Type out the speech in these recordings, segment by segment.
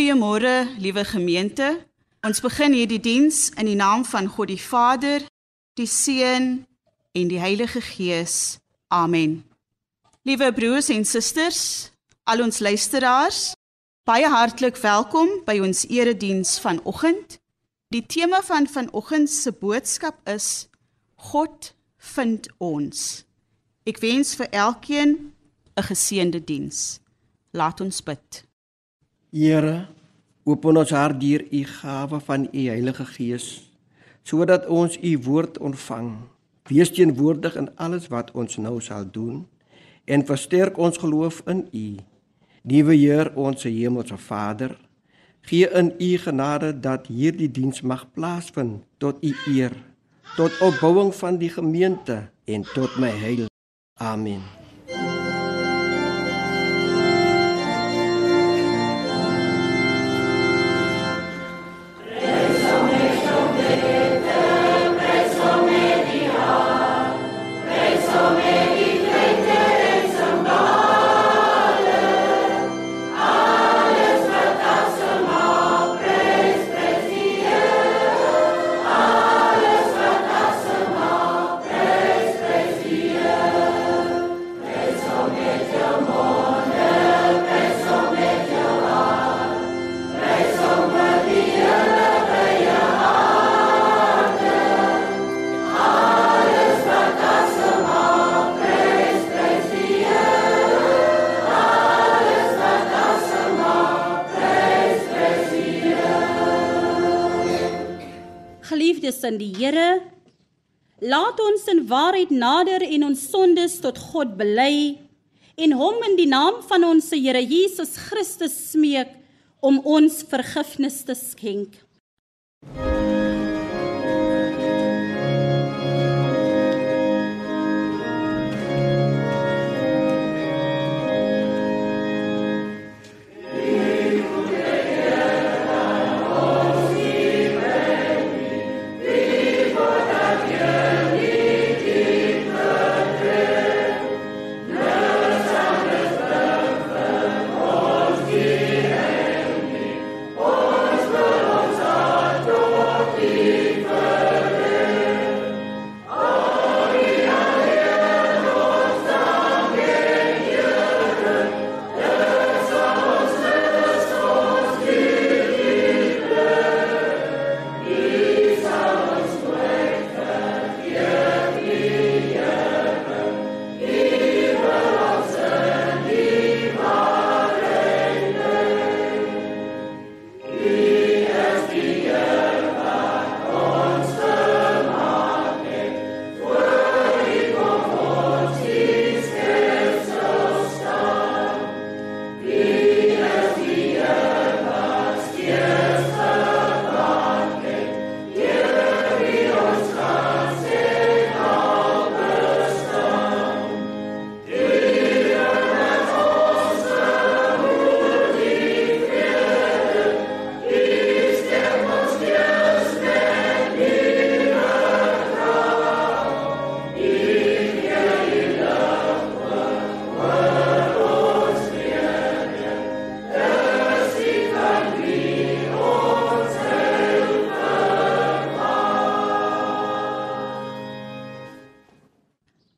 Goeiemôre, liewe gemeente. Ons begin hierdie diens in die naam van God die Vader, die Seun en die Heilige Gees. Amen. Liewe broers en susters, al ons luisteraars, baie hartlik welkom by ons erediens vanoggend. Die tema van vanoggend se boodskap is God vind ons. Ek wens vir elkeen 'n geseënde diens. Laat ons bid. Here, open ons hart deur u gawe van u Heilige Gees, sodat ons u woord ontvang. Wees teenwoordig in alles wat ons nou sal doen en versterk ons geloof in u. Liewe Heer, ons hemelse Vader, gee in u genade dat hierdie diens mag plaasvind tot u eer, tot opbouing van die gemeente en tot my heil. Amen. In die Here, laat ons in waarheid nader en ons sondes tot God bely en hom in die naam van ons Here Jesus Christus smeek om ons vergifnis te skenk.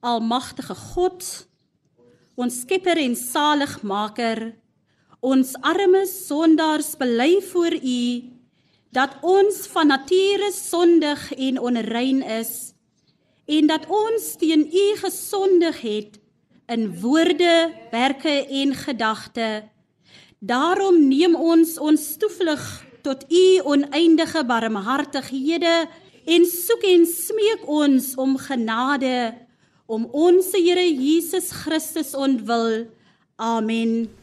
Almagtige God, ons Skepper en Saligmaker, ons arme sondaars bely voor U dat ons van nature sondig en onrein is en dat ons teen U gesondig het in woorde, werke en gedagte. Daarom neem ons ons toevlug tot U oneindige barmhartighede en soek en smeek ons om genade om ons Here Jesus Christus ontwil. Amen.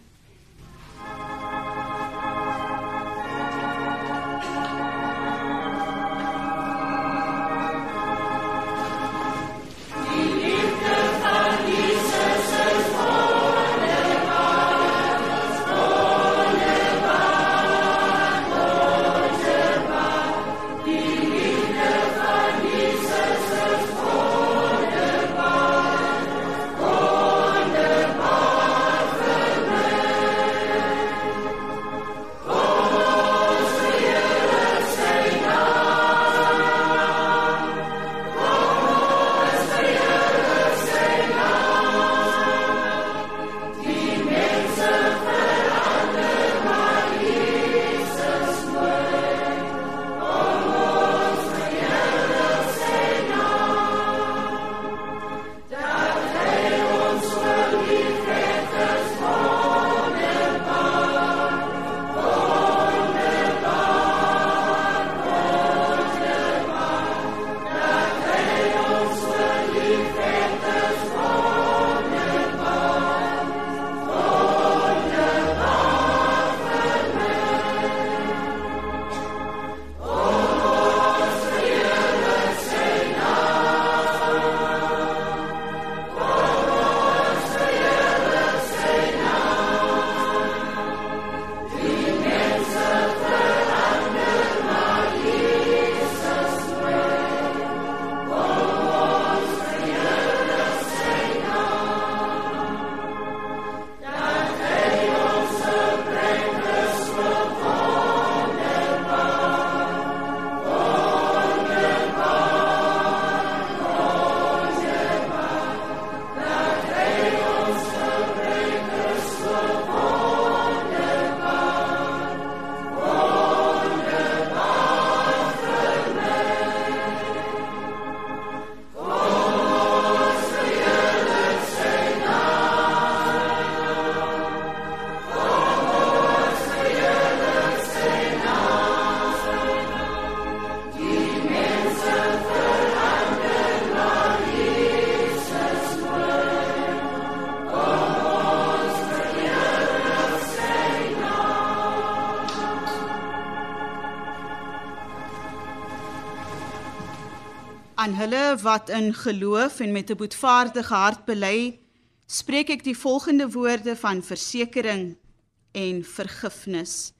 Aan hulle wat in geloof en met 'n boetvaardige hart bely, spreek ek die volgende woorde van versekering en vergifnis.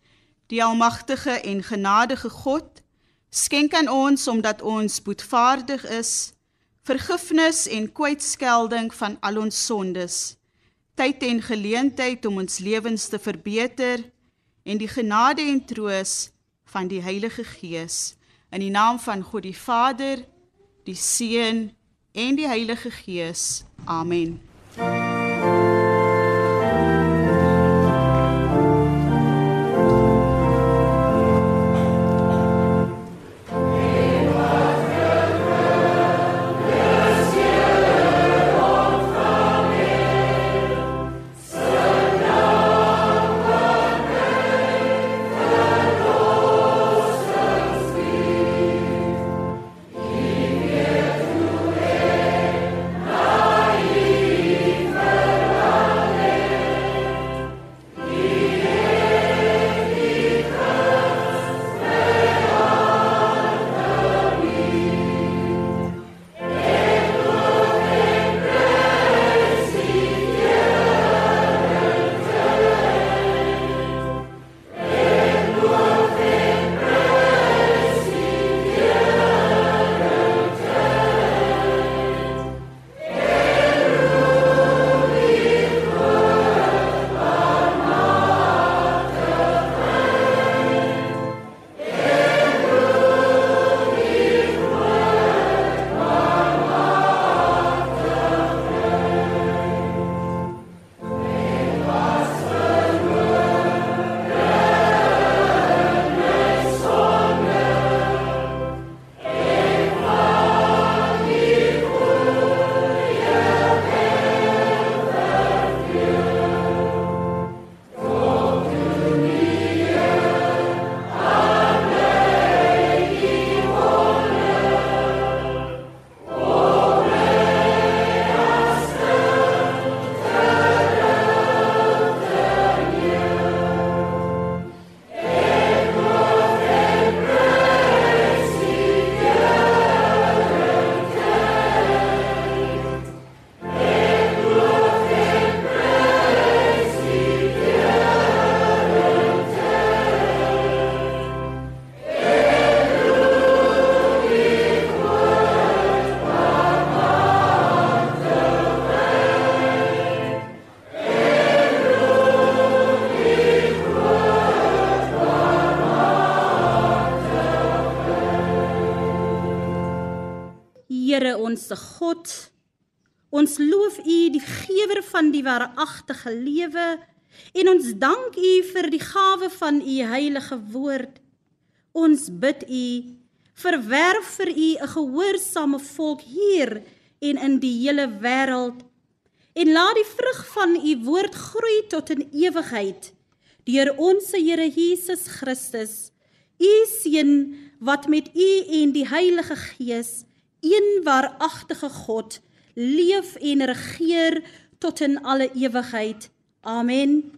Die almagtige en genadige God skenk aan ons omdat ons boetvaardig is, vergifnis en kwytskelding van al ons sondes, tyd en geleentheid om ons lewens te verbeter en die genade en troos van die Heilige Gees in die naam van God die Vader, die Seun en die Heilige Gees. Amen. Onsse God, ons loof U, die gewer van die waaragtige lewe, en ons dank U vir die gawe van U heilige woord. Ons bid U, verwerf vir U 'n gehoorsame volk hier en in die hele wêreld en laat die vrug van U woord groei tot in ewigheid deur ons Here Jesus Christus, U seun wat met U en die Heilige Gees een waaragtige God leef en regeer tot in alle ewigheid. Amen.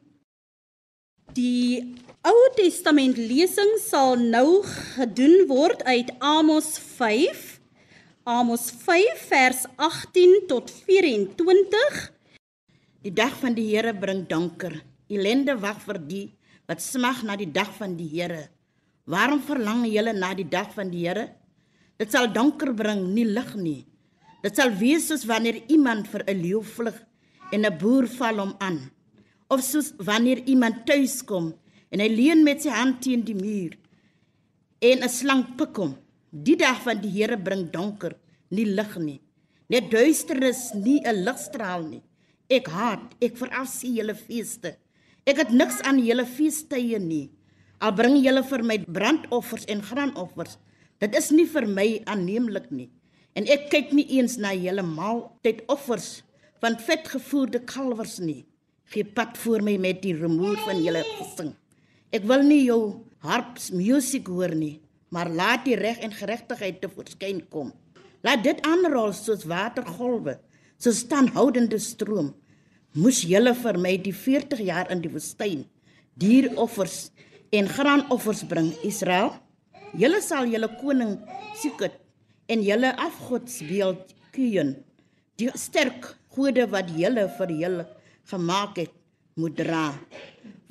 Die Ou Testament lesing sal nou gedoen word uit Amos 5. Amos 5 vers 18 tot 24. Die dag van die Here bring donker. Elende wag vir die wat smag na die dag van die Here. Waarom verlang julle na die dag van die Here? Dit sal donker bring, nie lig nie. Dit sal wees soos wanneer iemand vir 'n leeu vlug en 'n boer val hom aan. Of soos wanneer iemand tuis kom en hy leun met sy hand teen die muur en 'n slang pik hom. Die dag van die Here bring donker, nie lig nie. Net duisternis, nie 'n ligstraal nie. Ek haat, ek verafsie julle feeste. Ek het niks aan julle feestydde nie. Al bring julle vir my brandoffers en graanoffers, Dit is nie vir my aanneemlik nie. En ek kyk nie eens na julle maaltyd offers van vetgevoerde kalwers nie. Gee pad voor my met die remoer van julle gesing. Ek wil nie jou harps musiek hoor nie, maar laat die reg en geregtigheid te verskyn kom. Laat dit aanrol soos watergolwe, so standhoudende stroom. Moes julle vir my die 40 jaar in die woestyn dieroffers en graanoffers bring, Israel? Julle sal julle koning Sikut en julle afgodsbeeld kuien, die sterk gode wat julle vir julle gemaak het, moet dra.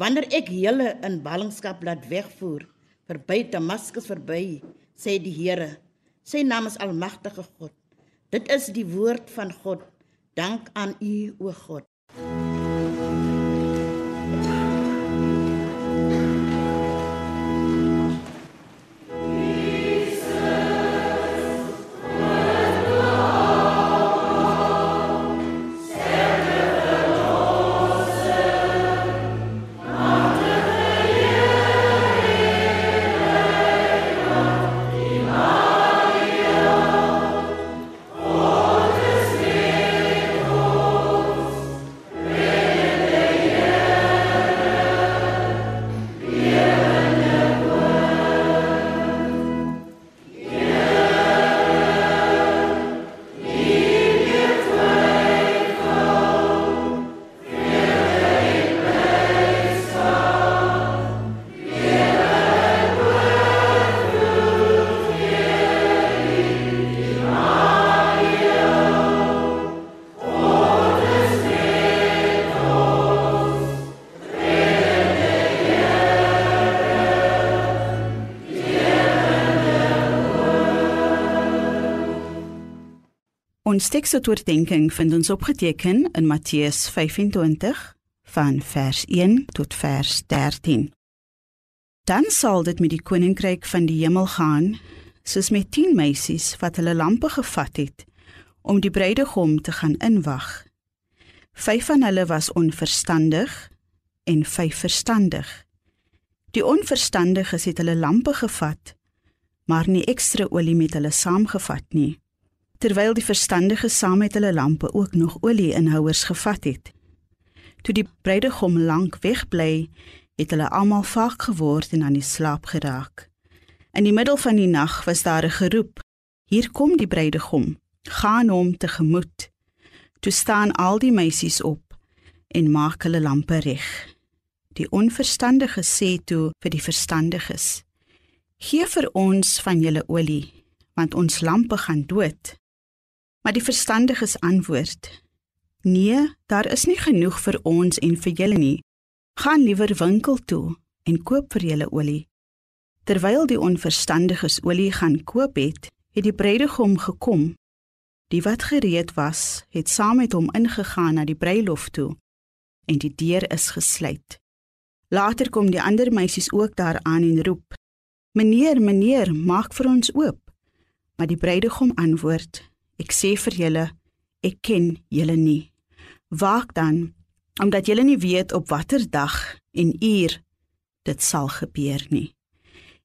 Wanneer ek julle in ballingskap laat wegvoer verby Damaskus verby, sê die Here, sy naam is almagtige God. Dit is die woord van God. Dank aan U o God. Ons teksoordenkings vind ons opgeteken in Matteus 25 van vers 1 tot vers 13. Dan sal dit met die koninkryk van die hemel gaan soos met 10 meisies wat hulle lampe gevat het om die bruidegom te gaan inwag. Vyf van hulle was onverstandig en vyf verstandig. Die onverstandiges het hulle lampe gevat, maar nie ekstra olie met hulle saamgevat nie terwyl die verstandiges saam met hulle lampe ook nog olieinhouers gevat het. Toe die bruidegom lank wegbly, het hulle almal vaag geword en aan die slaap geraak. In die middel van die nag was daar 'n geroep: "Hier kom die bruidegom, gaan hom tegemoet." Toe staan al die meisies op en maak hulle lampe reg. Die onverstandiges sê toe vir die verstandiges: "Gee vir ons van julle olie, want ons lampe gaan dood." Maar die verstandiges antwoord: Nee, daar is nie genoeg vir ons en vir julle nie. Gaan liewer winkel toe en koop vir julle olie. Terwyl die onverstandiges olie gaan koop het, het die bruidegom gekom. Die wat gereed was, het saam met hom ingegaan na die bruilof toe en die deur is gesluit. Later kom die ander meisies ook daar aan en roep: "Meneer, meneer, maak vir ons oop." Maar die bruidegom antwoord: Ek sê vir julle, ek ken julle nie. Waak dan, omdat julle nie weet op watter dag en uur dit sal gebeur nie.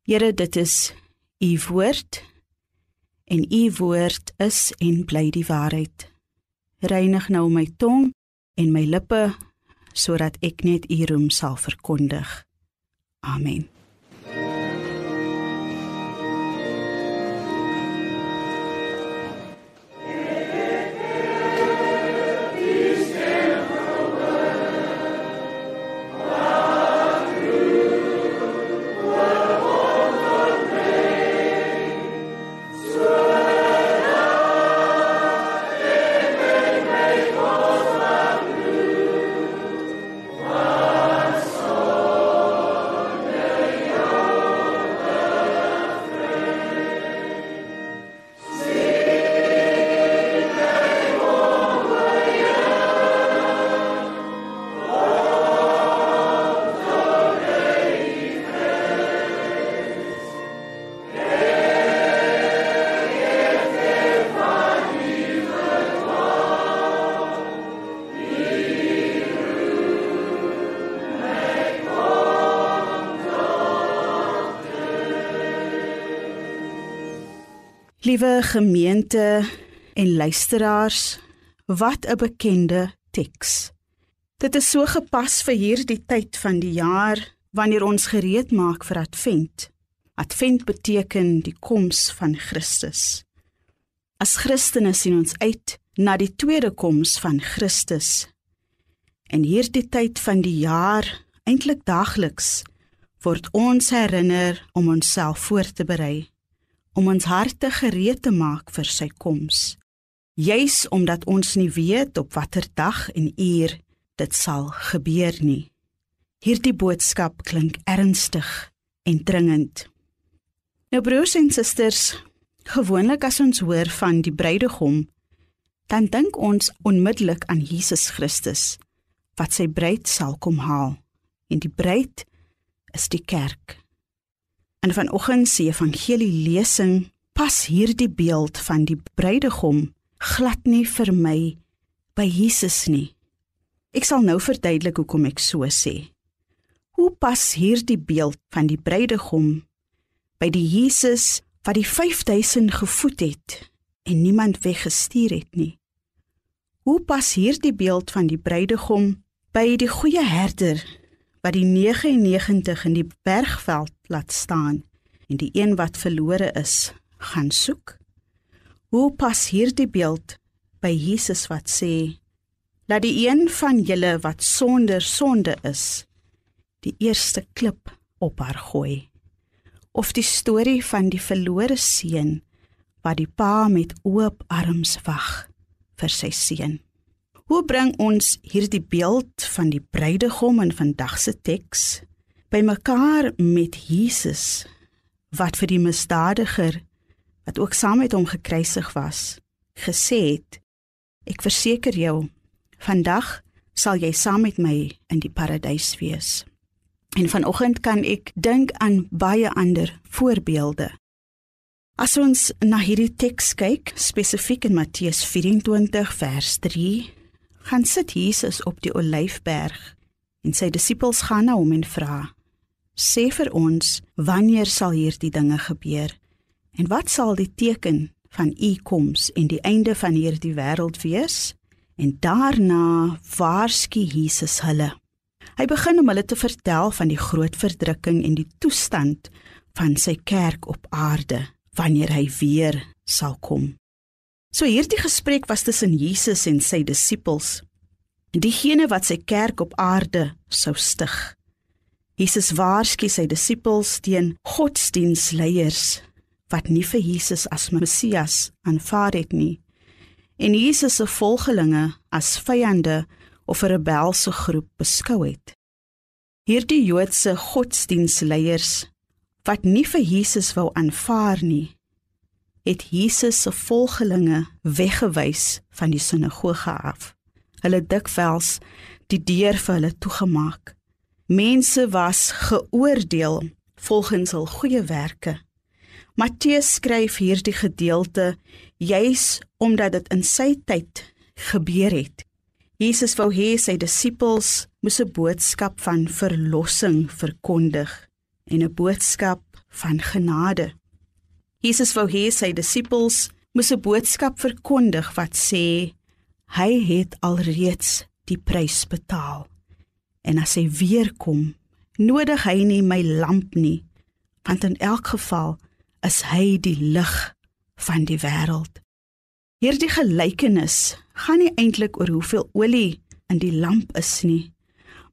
Here, dit is u woord en u woord is en bly die waarheid. Reinig nou my tong en my lippe sodat ek net u roem sal verkondig. Amen. Liewe gemeente en luisteraars, wat 'n bekende teks. Dit is so gepas vir hierdie tyd van die jaar wanneer ons gereed maak vir Advent. Advent beteken die koms van Christus. As Christene sien ons uit na die tweede koms van Christus. En hierdie tyd van die jaar, eintlik daagliks, word ons herinner om onsself voor te berei om ons harte gereed te maak vir sy koms. Juis omdat ons nie weet op watter dag en uur dit sal gebeur nie. Hierdie boodskap klink ernstig en dringend. Nou broers en susters, gewoonlik as ons hoor van die bruidegom, dan dink ons onmiddellik aan Jesus Christus wat sy bruid sal kom haal. En die bruid is die kerk. In vanoggend se evangelie lesing pas hierdie beeld van die bruidegom glad nie vir my by Jesus nie. Ek sal nou verduidelik hoekom ek so sê. Hoe pas hierdie beeld van die bruidegom by die Jesus wat die 5000 gevoed het en niemand weggestuur het nie? Hoe pas hierdie beeld van die bruidegom by die goeie herder wat die 99 in die bergveld laat staan en die een wat verlore is gaan soek? Hoe pas hierdie beeld by Jesus wat sê: "Laat die een van julle wat sonder sonde is, die eerste klip op haar gooi." Of die storie van die verlore seun wat die pa met oop arms wag vir sy seun. Hoe bring ons hierdie beeld van die bruidegom in vandag se teks bymekaar met Jesus wat vir die misdadiger wat ook saam met hom gekruisig was, gesê het: Ek verseker jou, vandag sal jy saam met my in die paradys wees. En vanoggend kan ek dink aan baie ander voorbeelde. As ons na hierdie teks kyk, spesifiek in Matteus 24 vers 3, gaan sit Jesus op die Olyfberg en sy disippels gaan na hom en vra: "Sê vir ons, wanneer sal hierdie dinge gebeur?" En wat sal die teken van u koms en die einde van hierdie wêreld wees? En daarna waarsku Jesus hulle. Hy begin om hulle te vertel van die groot verdrukking en die toestand van sy kerk op aarde wanneer hy weer sal kom. So hierdie gesprek was tussen Jesus en sy disippels. Diegene wat sy kerk op aarde sou stig. Jesus waarsku sy disippels teen godsdienstleiers wat nie vir Jesus as Messias aanvaar het nie en Jesus se volgelinge as vyande of 'n rebelse groep beskou het. Hierdie Joodse godsdienstleiers wat nie vir Jesus wou aanvaar nie, het Jesus se volgelinge weggewys van die sinagoge af. Hulle dikwels die deur vir hulle toegemaak. Mense was geoordeel volgens hul goeie werke Matteus skryf hierdie gedeelte juis omdat dit in sy tyd gebeur het. Jesus wou hê sy disippels moes 'n boodskap van verlossing verkondig en 'n boodskap van genade. Jesus wou hê sy disippels moes 'n boodskap verkondig wat sê hy het alreeds die prys betaal. En as hy weer kom, nodig hy nie my lamp nie, want in elk geval is hy die lig van die wêreld. Hierdie gelykenis gaan nie eintlik oor hoeveel olie in die lamp is nie,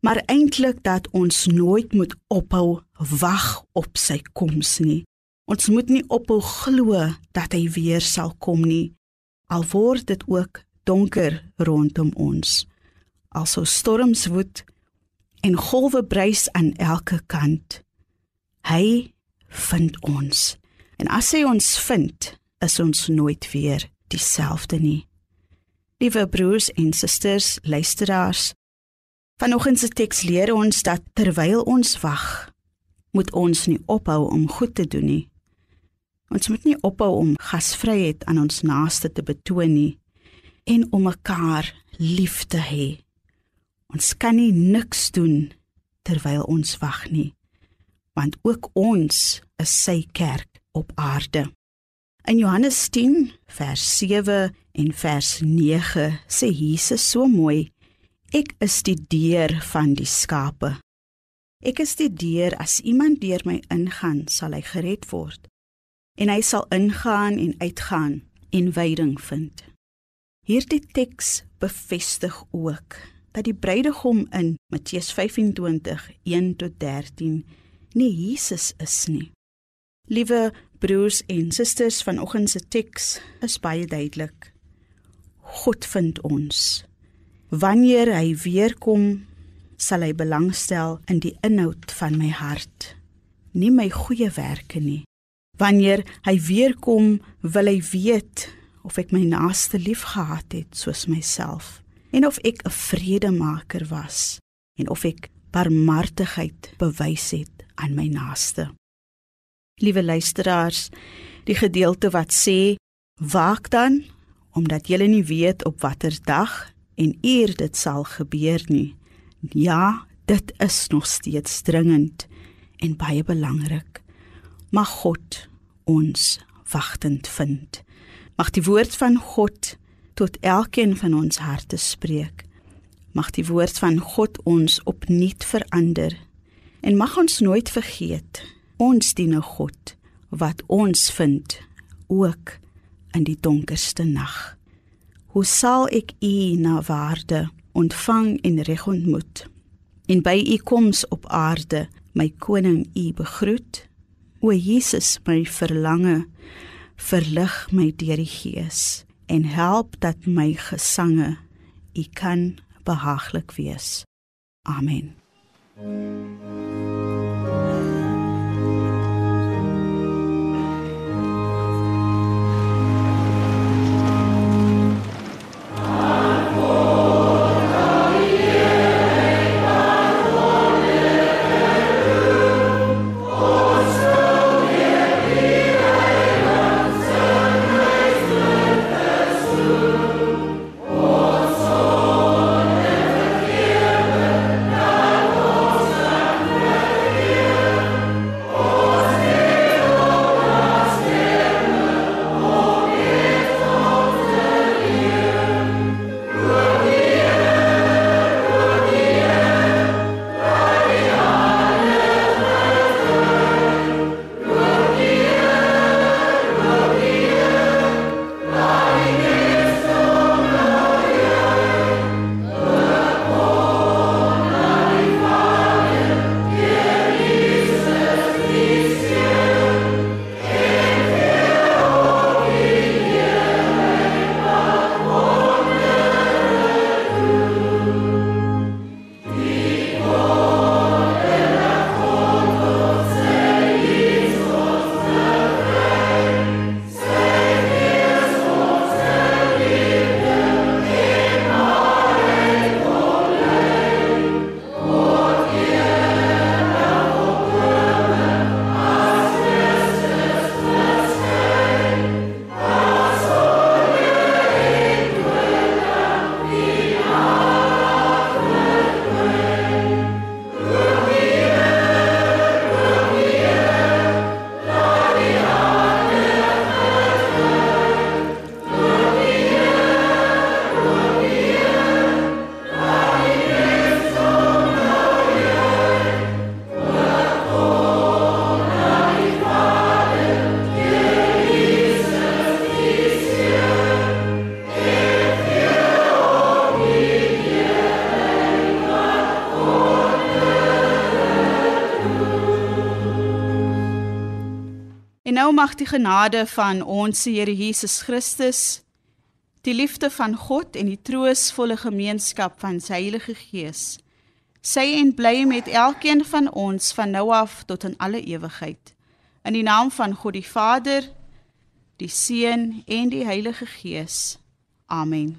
maar eintlik dat ons nooit moet ophou wag op sy koms nie. Ons moet nie ophou glo dat hy weer sal kom nie, al word dit ook donker rondom ons. Also storms woed en golwe bruis aan elke kant. Hy vind ons. En as hy ons vind, is ons nooit weer dieselfde nie. Liewe broers en susters, luisteraars, vanoggend se teks leer ons dat terwyl ons wag, moet ons nie ophou om goed te doen nie. Ons moet nie ophou om gasvryheid aan ons naaste te betoon nie en om mekaar lief te hê. Ons kan nie niks doen terwyl ons wag nie, want ook ons is sy kerk op aarde. In Johannes 10 vers 7 en vers 9 sê Jesus so mooi: Ek is die deur van die skape. Ek is die deur, as iemand deur my ingaan, sal hy gered word. En hy sal ingaan en uitgaan en veiding vind. Hierdie teks bevestig ook dat die bruidegom in Matteus 25:1 tot 13 nie Jesus is nie. Liewe broers en susters, vanoggend se teks is baie duidelik. God vind ons. Wanneer hy weer kom, sal hy belangstel in die inhoud van my hart, nie my goeie werke nie. Wanneer hy weer kom, wil hy weet of ek my naaste liefgehad het soos myself en of ek 'n vredemaker was en of ek barmhartigheid bewys het aan my naaste. Liewe luisteraars, die gedeelte wat sê waak dan omdat jy nie weet op watter dag en uur dit sal gebeur nie. Ja, dit is nog steeds dringend en baie belangrik. Mag God ons wagtend vind. Mag die woord van God tot elkeen van ons harte spreek. Mag die woord van God ons opnuut verander en mag ons nooit vergeet ons dien 'n God wat ons vind ook in die donkerste nag. Hoe sal ek u na waarde ontvang en reg ontmoet? En by u koms op aarde my koning u begroet. O Jesus, my verlange, verlig my deur die Gees en help dat my gesange u kan behaaglik wees. Amen. En genade van ons Here Jesus Christus, die liefde van God en die troostvolle gemeenskap van sy Heilige Gees, sy en bly met elkeen van ons van nou af tot in alle ewigheid. In die naam van God die Vader, die Seun en die Heilige Gees. Amen.